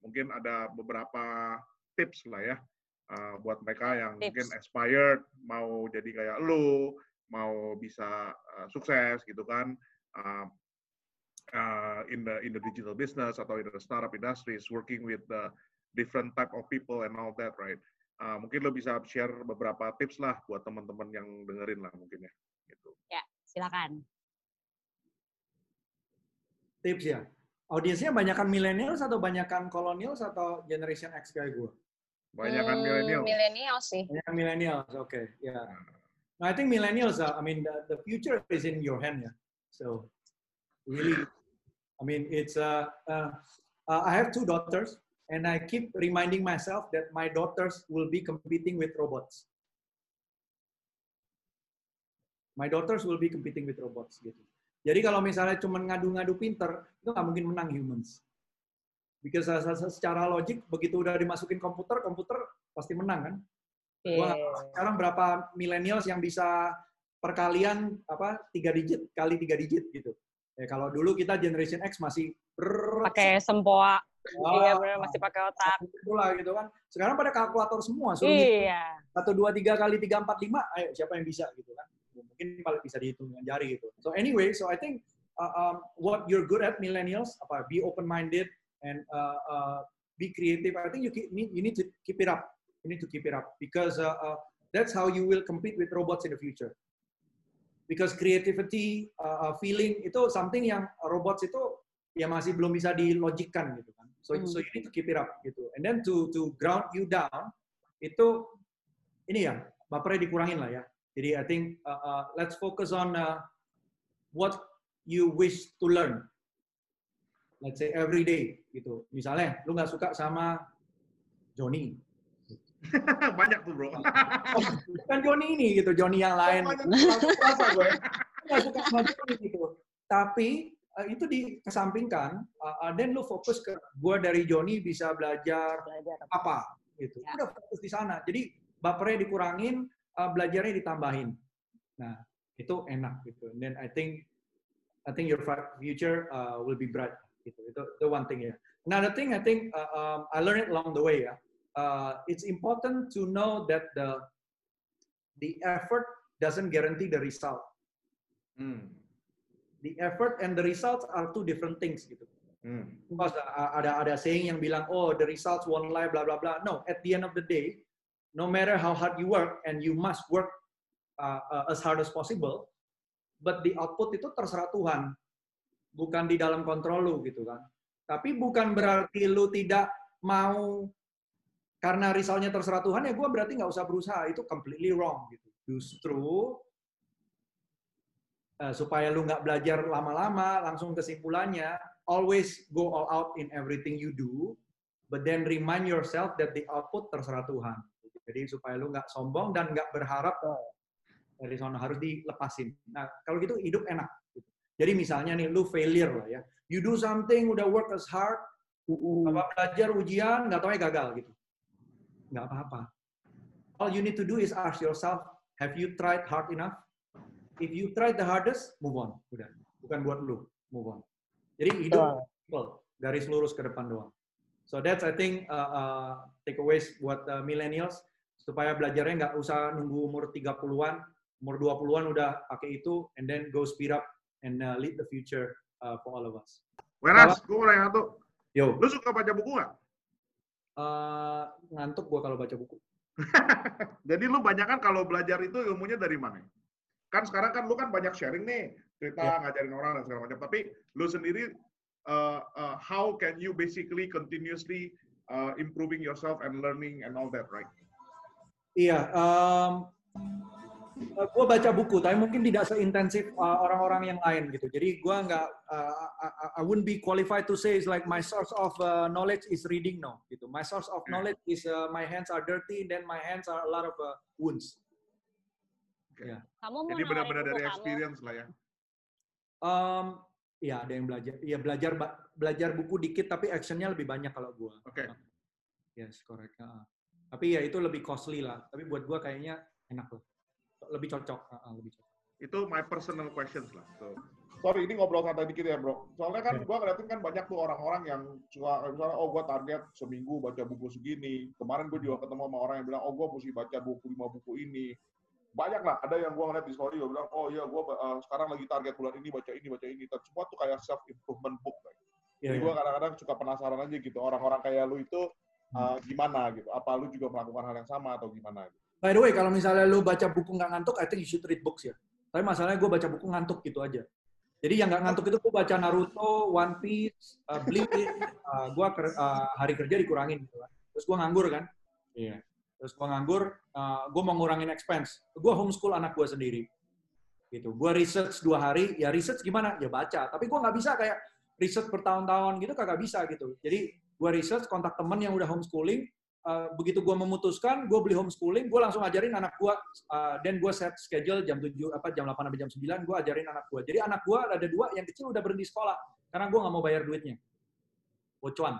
mungkin ada beberapa tips lah ya uh, buat mereka yang tips. mungkin aspired mau jadi kayak lu mau bisa uh, sukses gitu kan uh, uh, in the in the digital business atau in the startup industries working with the different type of people and all that right uh, mungkin lo bisa share beberapa tips lah buat teman-teman yang dengerin lah mungkin ya. Gitu. Ya, silakan. Tips ya. Audiensnya banyakkan millennials atau banyakkan colonials atau generation X kayak gue? Banyakkan hmm, millennials. Millennials sih. Banyak millennials, oke, okay. ya. Yeah. No, I think millennials. Uh, I mean, the, the future is in your hand, yeah. So, really, I mean, it's. Uh, uh, uh, I have two daughters, and I keep reminding myself that my daughters will be competing with robots. My daughters will be competing with robots, gitu. Jadi kalau misalnya cuma ngadu-ngadu pinter, itu nggak mungkin menang humans. Because secara logik, begitu udah dimasukin komputer, komputer pasti menang kan. Okay. Gua sekarang berapa millennials yang bisa perkalian apa tiga digit kali tiga digit gitu. Ya, kalau dulu kita generation X masih pakai sempoa. Oh, iya benar masih pakai otak. Itulah gitu kan. Sekarang pada kalkulator semua. Suruh iya. Satu dua tiga kali tiga empat lima. Ayo siapa yang bisa gitu kan? Mungkin paling bisa dihitung dengan jari gitu. So anyway, so I think uh, um, what you're good at millennials apa be open minded and uh, uh, be creative. I think you keep, you need to keep it up you need to keep it up because uh, uh, that's how you will compete with robots in the future. Because creativity, uh, uh, feeling itu something yang robots itu ya masih belum bisa dilogikkan gitu kan. So mm. so you need to keep it up gitu. And then to to ground you down itu ini ya bapernya dikurangin lah ya. Jadi I think uh, uh, let's focus on uh, what you wish to learn. Let's say every day gitu. Misalnya lu nggak suka sama Johnny, <laughs> banyak tuh bro. kan Joni ini gitu, Joni yang lain. Rasa gue. Nggak suka sama Joni gitu. Tapi uh, itu dikesampingkan, uh, dan lu fokus ke gue dari Joni bisa belajar, belajar apa gitu. Ya. Udah fokus di sana. Jadi bapernya dikurangin, uh, belajarnya ditambahin. Nah itu enak gitu. And then I think I think your future uh, will be bright. Gitu. Itu the one thing ya. Another thing I think uh, um, I learned it along the way ya uh, it's important to know that the the effort doesn't guarantee the result. Hmm. The effort and the results are two different things gitu. Hmm. ada ada saying yang bilang oh the results won't lie blah blah blah. No, at the end of the day, no matter how hard you work and you must work uh, uh, as hard as possible, but the output itu terserah Tuhan, bukan di dalam kontrol lu gitu kan. Tapi bukan berarti lu tidak mau karena risalnya terserah Tuhan ya gue berarti nggak usah berusaha itu completely wrong gitu justru uh, supaya lu nggak belajar lama-lama langsung kesimpulannya always go all out in everything you do but then remind yourself that the output terserah Tuhan jadi supaya lu nggak sombong dan nggak berharap dari sana harus dilepasin nah kalau gitu hidup enak. Jadi misalnya nih lu failure lah ya you do something udah work as hard uh, apa belajar ujian nggak tahu ya gagal gitu nggak apa-apa. All you need to do is ask yourself, have you tried hard enough? If you tried the hardest, move on. Udah. Bukan buat lu, move on. Jadi hidup simple, garis lurus ke depan doang. So that's I think uh, uh, takeaways buat uh, millennials supaya belajarnya nggak usah nunggu umur 30-an, umur 20-an udah pakai itu and then go speed up and uh, lead the future uh, for all of us. Wenas, gue mau nanya satu. Yo. Lu suka baca buku nggak? uh, ngantuk gue kalau baca buku. <laughs> Jadi lu banyak kan kalau belajar itu ilmunya dari mana? Kan sekarang kan lu kan banyak sharing nih, cerita yeah. ngajarin orang dan segala macam. Tapi lu sendiri, uh, uh, how can you basically continuously uh, improving yourself and learning and all that, right? Iya, um, uh, gue baca buku, tapi mungkin tidak seintensif uh, orang-orang yang lain gitu. Jadi gue nggak, uh, I, I wouldn't be qualified to say it's like my source of uh, knowledge is reading no. Gitu. My source of knowledge is uh, my hands are dirty, then my hands are a lot of uh, wounds. Okay. Ya. Kamu Jadi benar-benar dari kamu. experience lah ya. Um, ya ada yang belajar. Ya belajar belajar buku dikit, tapi actionnya lebih banyak kalau gue. Oke. Okay. Yes, correct. Uh, tapi ya itu lebih costly lah. Tapi buat gue kayaknya enak loh lebih cocok, uh, lebih cocok. Itu my personal questions lah. So, sorry, ini ngobrol santai dikit ya, bro. Soalnya kan gue ngeliatin kan banyak tuh orang-orang yang suka, misalnya, oh gue target seminggu baca buku segini. Kemarin gue juga ketemu sama orang yang bilang, oh gue mesti baca 25 buku ini. Banyak lah, ada yang gue ngeliat di story, gue bilang, oh iya gue uh, sekarang lagi target bulan ini, baca ini, baca ini. Dan semua tuh kayak self-improvement book. Right? Yeah, Jadi yeah. gue kadang-kadang suka penasaran aja gitu, orang-orang kayak lu itu uh, gimana gitu? Apa lu juga melakukan hal yang sama atau gimana? Gitu? By the way, kalau misalnya lu baca buku nggak ngantuk, I think you should read books ya. Tapi masalahnya gue baca buku ngantuk gitu aja. Jadi yang nggak ngantuk itu gue baca Naruto, One Piece, uh, Bleach, <laughs> uh, gue uh, hari kerja dikurangin gitu kan. Terus gue nganggur kan. Iya. Terus gue nganggur, uh, gue mau ngurangin expense. Gue homeschool anak gue sendiri. Gitu. Gue research dua hari, ya research gimana? Ya baca. Tapi gue nggak bisa kayak research bertahun-tahun gitu, kagak bisa gitu. Jadi gue research kontak temen yang udah homeschooling, uh, begitu gue memutuskan, gue beli homeschooling, gue langsung ajarin anak gue, uh, dan gue set schedule jam 7, apa jam 8 sampai jam 9, gue ajarin anak gue. Jadi anak gue ada dua, yang kecil udah berhenti sekolah, karena gue nggak mau bayar duitnya. Bocuan.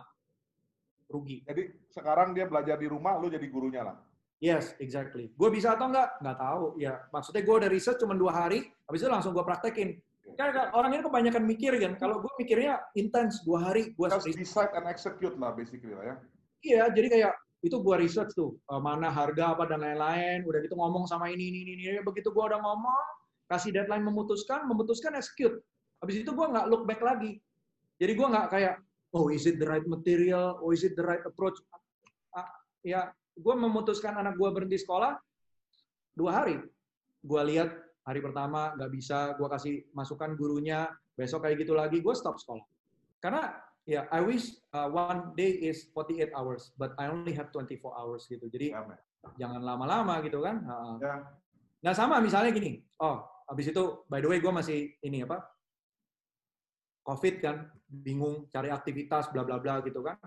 Rugi. Jadi sekarang dia belajar di rumah, lu jadi gurunya lah. Yes, exactly. Gue bisa atau enggak? Nggak tahu. Ya, maksudnya gue udah riset cuma dua hari, habis itu langsung gue praktekin. Kan orang ini kebanyakan mikir kan. Kalau gue mikirnya intens dua hari, gue decide and execute lah basically lah ya. Iya, jadi kayak itu gue research tuh uh, mana harga apa dan lain-lain. Udah gitu ngomong sama ini ini ini, begitu gue udah ngomong kasih deadline memutuskan memutuskan execute. Habis itu gue nggak look back lagi. Jadi gue nggak kayak oh is it the right material? Oh is it the right approach? Uh, ya gue memutuskan anak gue berhenti sekolah dua hari. Gue lihat hari pertama nggak bisa gue kasih masukan gurunya besok kayak gitu lagi gue stop sekolah. Karena Ya, yeah, I wish uh, one day is 48 hours, but I only have 24 hours gitu. Jadi jangan lama-lama gitu kan. Uh, ya. Nah sama misalnya gini, oh habis itu by the way gue masih ini apa, COVID kan, bingung cari aktivitas bla bla bla gitu kan.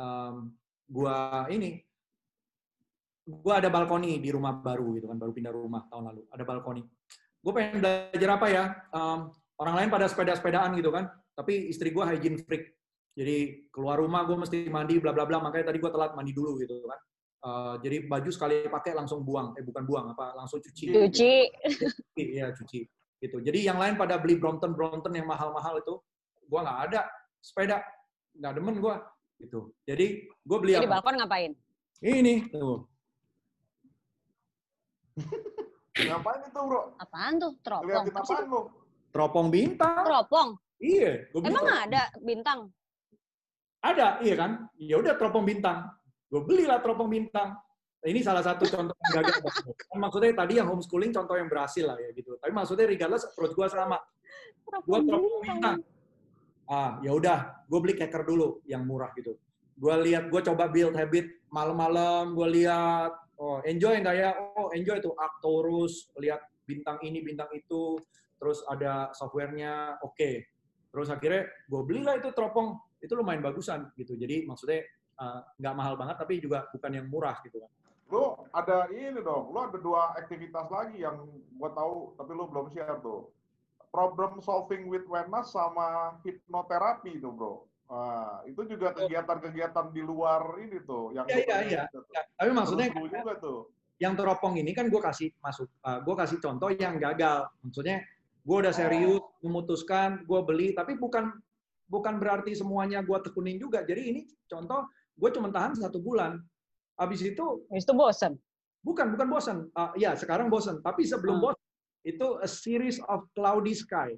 Um, gue ini, gue ada balkoni di rumah baru gitu kan, baru pindah rumah tahun lalu, ada balkoni. Gue pengen belajar apa ya? Um, orang lain pada sepeda-sepedaan gitu kan tapi istri gue hygiene freak. Jadi keluar rumah gue mesti mandi bla bla bla makanya tadi gue telat mandi dulu gitu kan. Uh, jadi baju sekali pakai langsung buang, eh bukan buang apa langsung cuci. Cuci. Iya cuci. Gitu. Jadi yang lain pada beli Brompton Brompton yang mahal-mahal itu, gue nggak ada sepeda, nggak demen gue gitu. Jadi gue beli Jadi apa? balkon ngapain? Ini tuh. ngapain itu bro? Apaan tuh? Teropong. Apaan lu? Teropong bintang. Teropong? Iya. Gua Emang bintang. ada bintang? Ada, iya kan? Ya udah teropong bintang. Gue belilah teropong bintang. Nah, ini salah satu contoh yang gagal. kan maksudnya tadi yang homeschooling contoh yang berhasil lah ya gitu. Tapi maksudnya regardless approach gue sama. Gue teropong bintang. Ah, ya udah, gue beli keker dulu yang murah gitu. Gue lihat, gue coba build habit malam-malam. Gue lihat, oh enjoy nggak ya? Oh enjoy tuh Arcturus, lihat bintang ini, bintang itu. Terus ada softwarenya, oke. Okay Terus akhirnya gue belilah itu teropong, itu lumayan bagusan gitu. Jadi maksudnya eh, nggak uh, mahal banget tapi juga bukan yang murah gitu kan. Lo ada ini dong, lo ada dua aktivitas lagi yang gue tahu tapi lo belum share tuh. Problem solving with Wenas sama hipnoterapi itu bro. Nah, itu juga kegiatan-kegiatan di luar ini tuh yang Iya iya iya. Ya, tapi maksudnya juga tuh. Yang teropong ini kan gue kasih masuk, uh, gue kasih contoh yang gagal. Maksudnya gue udah serius memutuskan gue beli tapi bukan bukan berarti semuanya gue tekunin juga jadi ini contoh gue cuma tahan satu bulan habis itu itu bosan bukan bukan bosan uh, ya sekarang bosan tapi sebelum hmm. bosan itu a series of cloudy sky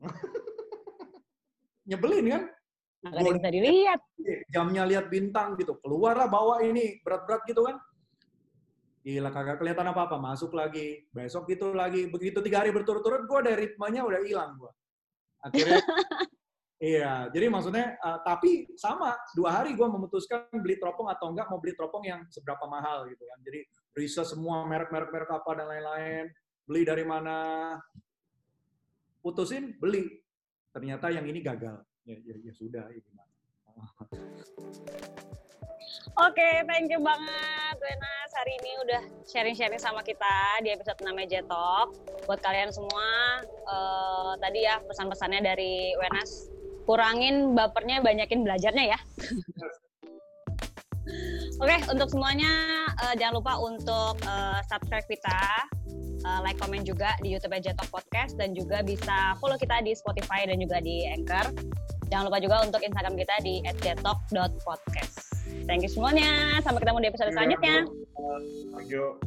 <laughs> nyebelin kan Nggak bisa dilihat. Jamnya lihat bintang gitu. Keluarlah bawa ini berat-berat gitu kan. Gila kagak kelihatan apa-apa, masuk lagi, besok gitu lagi, begitu tiga hari berturut-turut, gue dari ritmenya udah hilang gue. Akhirnya, <laughs> iya, jadi maksudnya, uh, tapi sama, dua hari gue memutuskan beli teropong atau enggak mau beli teropong yang seberapa mahal gitu kan. Jadi riset semua merek-merek-merek apa dan lain-lain, beli dari mana, putusin, beli. Ternyata yang ini gagal. Ya, ya, ya sudah, ya gimana. <laughs> Oke, okay, thank you banget Wenas hari ini udah sharing-sharing sama kita di episode namanya Jetok. Buat kalian semua, uh, tadi ya pesan-pesannya dari Wenas, kurangin bapernya, banyakin belajarnya ya. Oke, okay, untuk semuanya uh, jangan lupa untuk uh, subscribe kita, uh, like, komen juga di YouTube Jetok Podcast dan juga bisa follow kita di Spotify dan juga di Anchor. Jangan lupa juga untuk Instagram kita di @jetok.podcast. Thank you semuanya. Sampai ketemu di episode iya, selanjutnya. Thank you.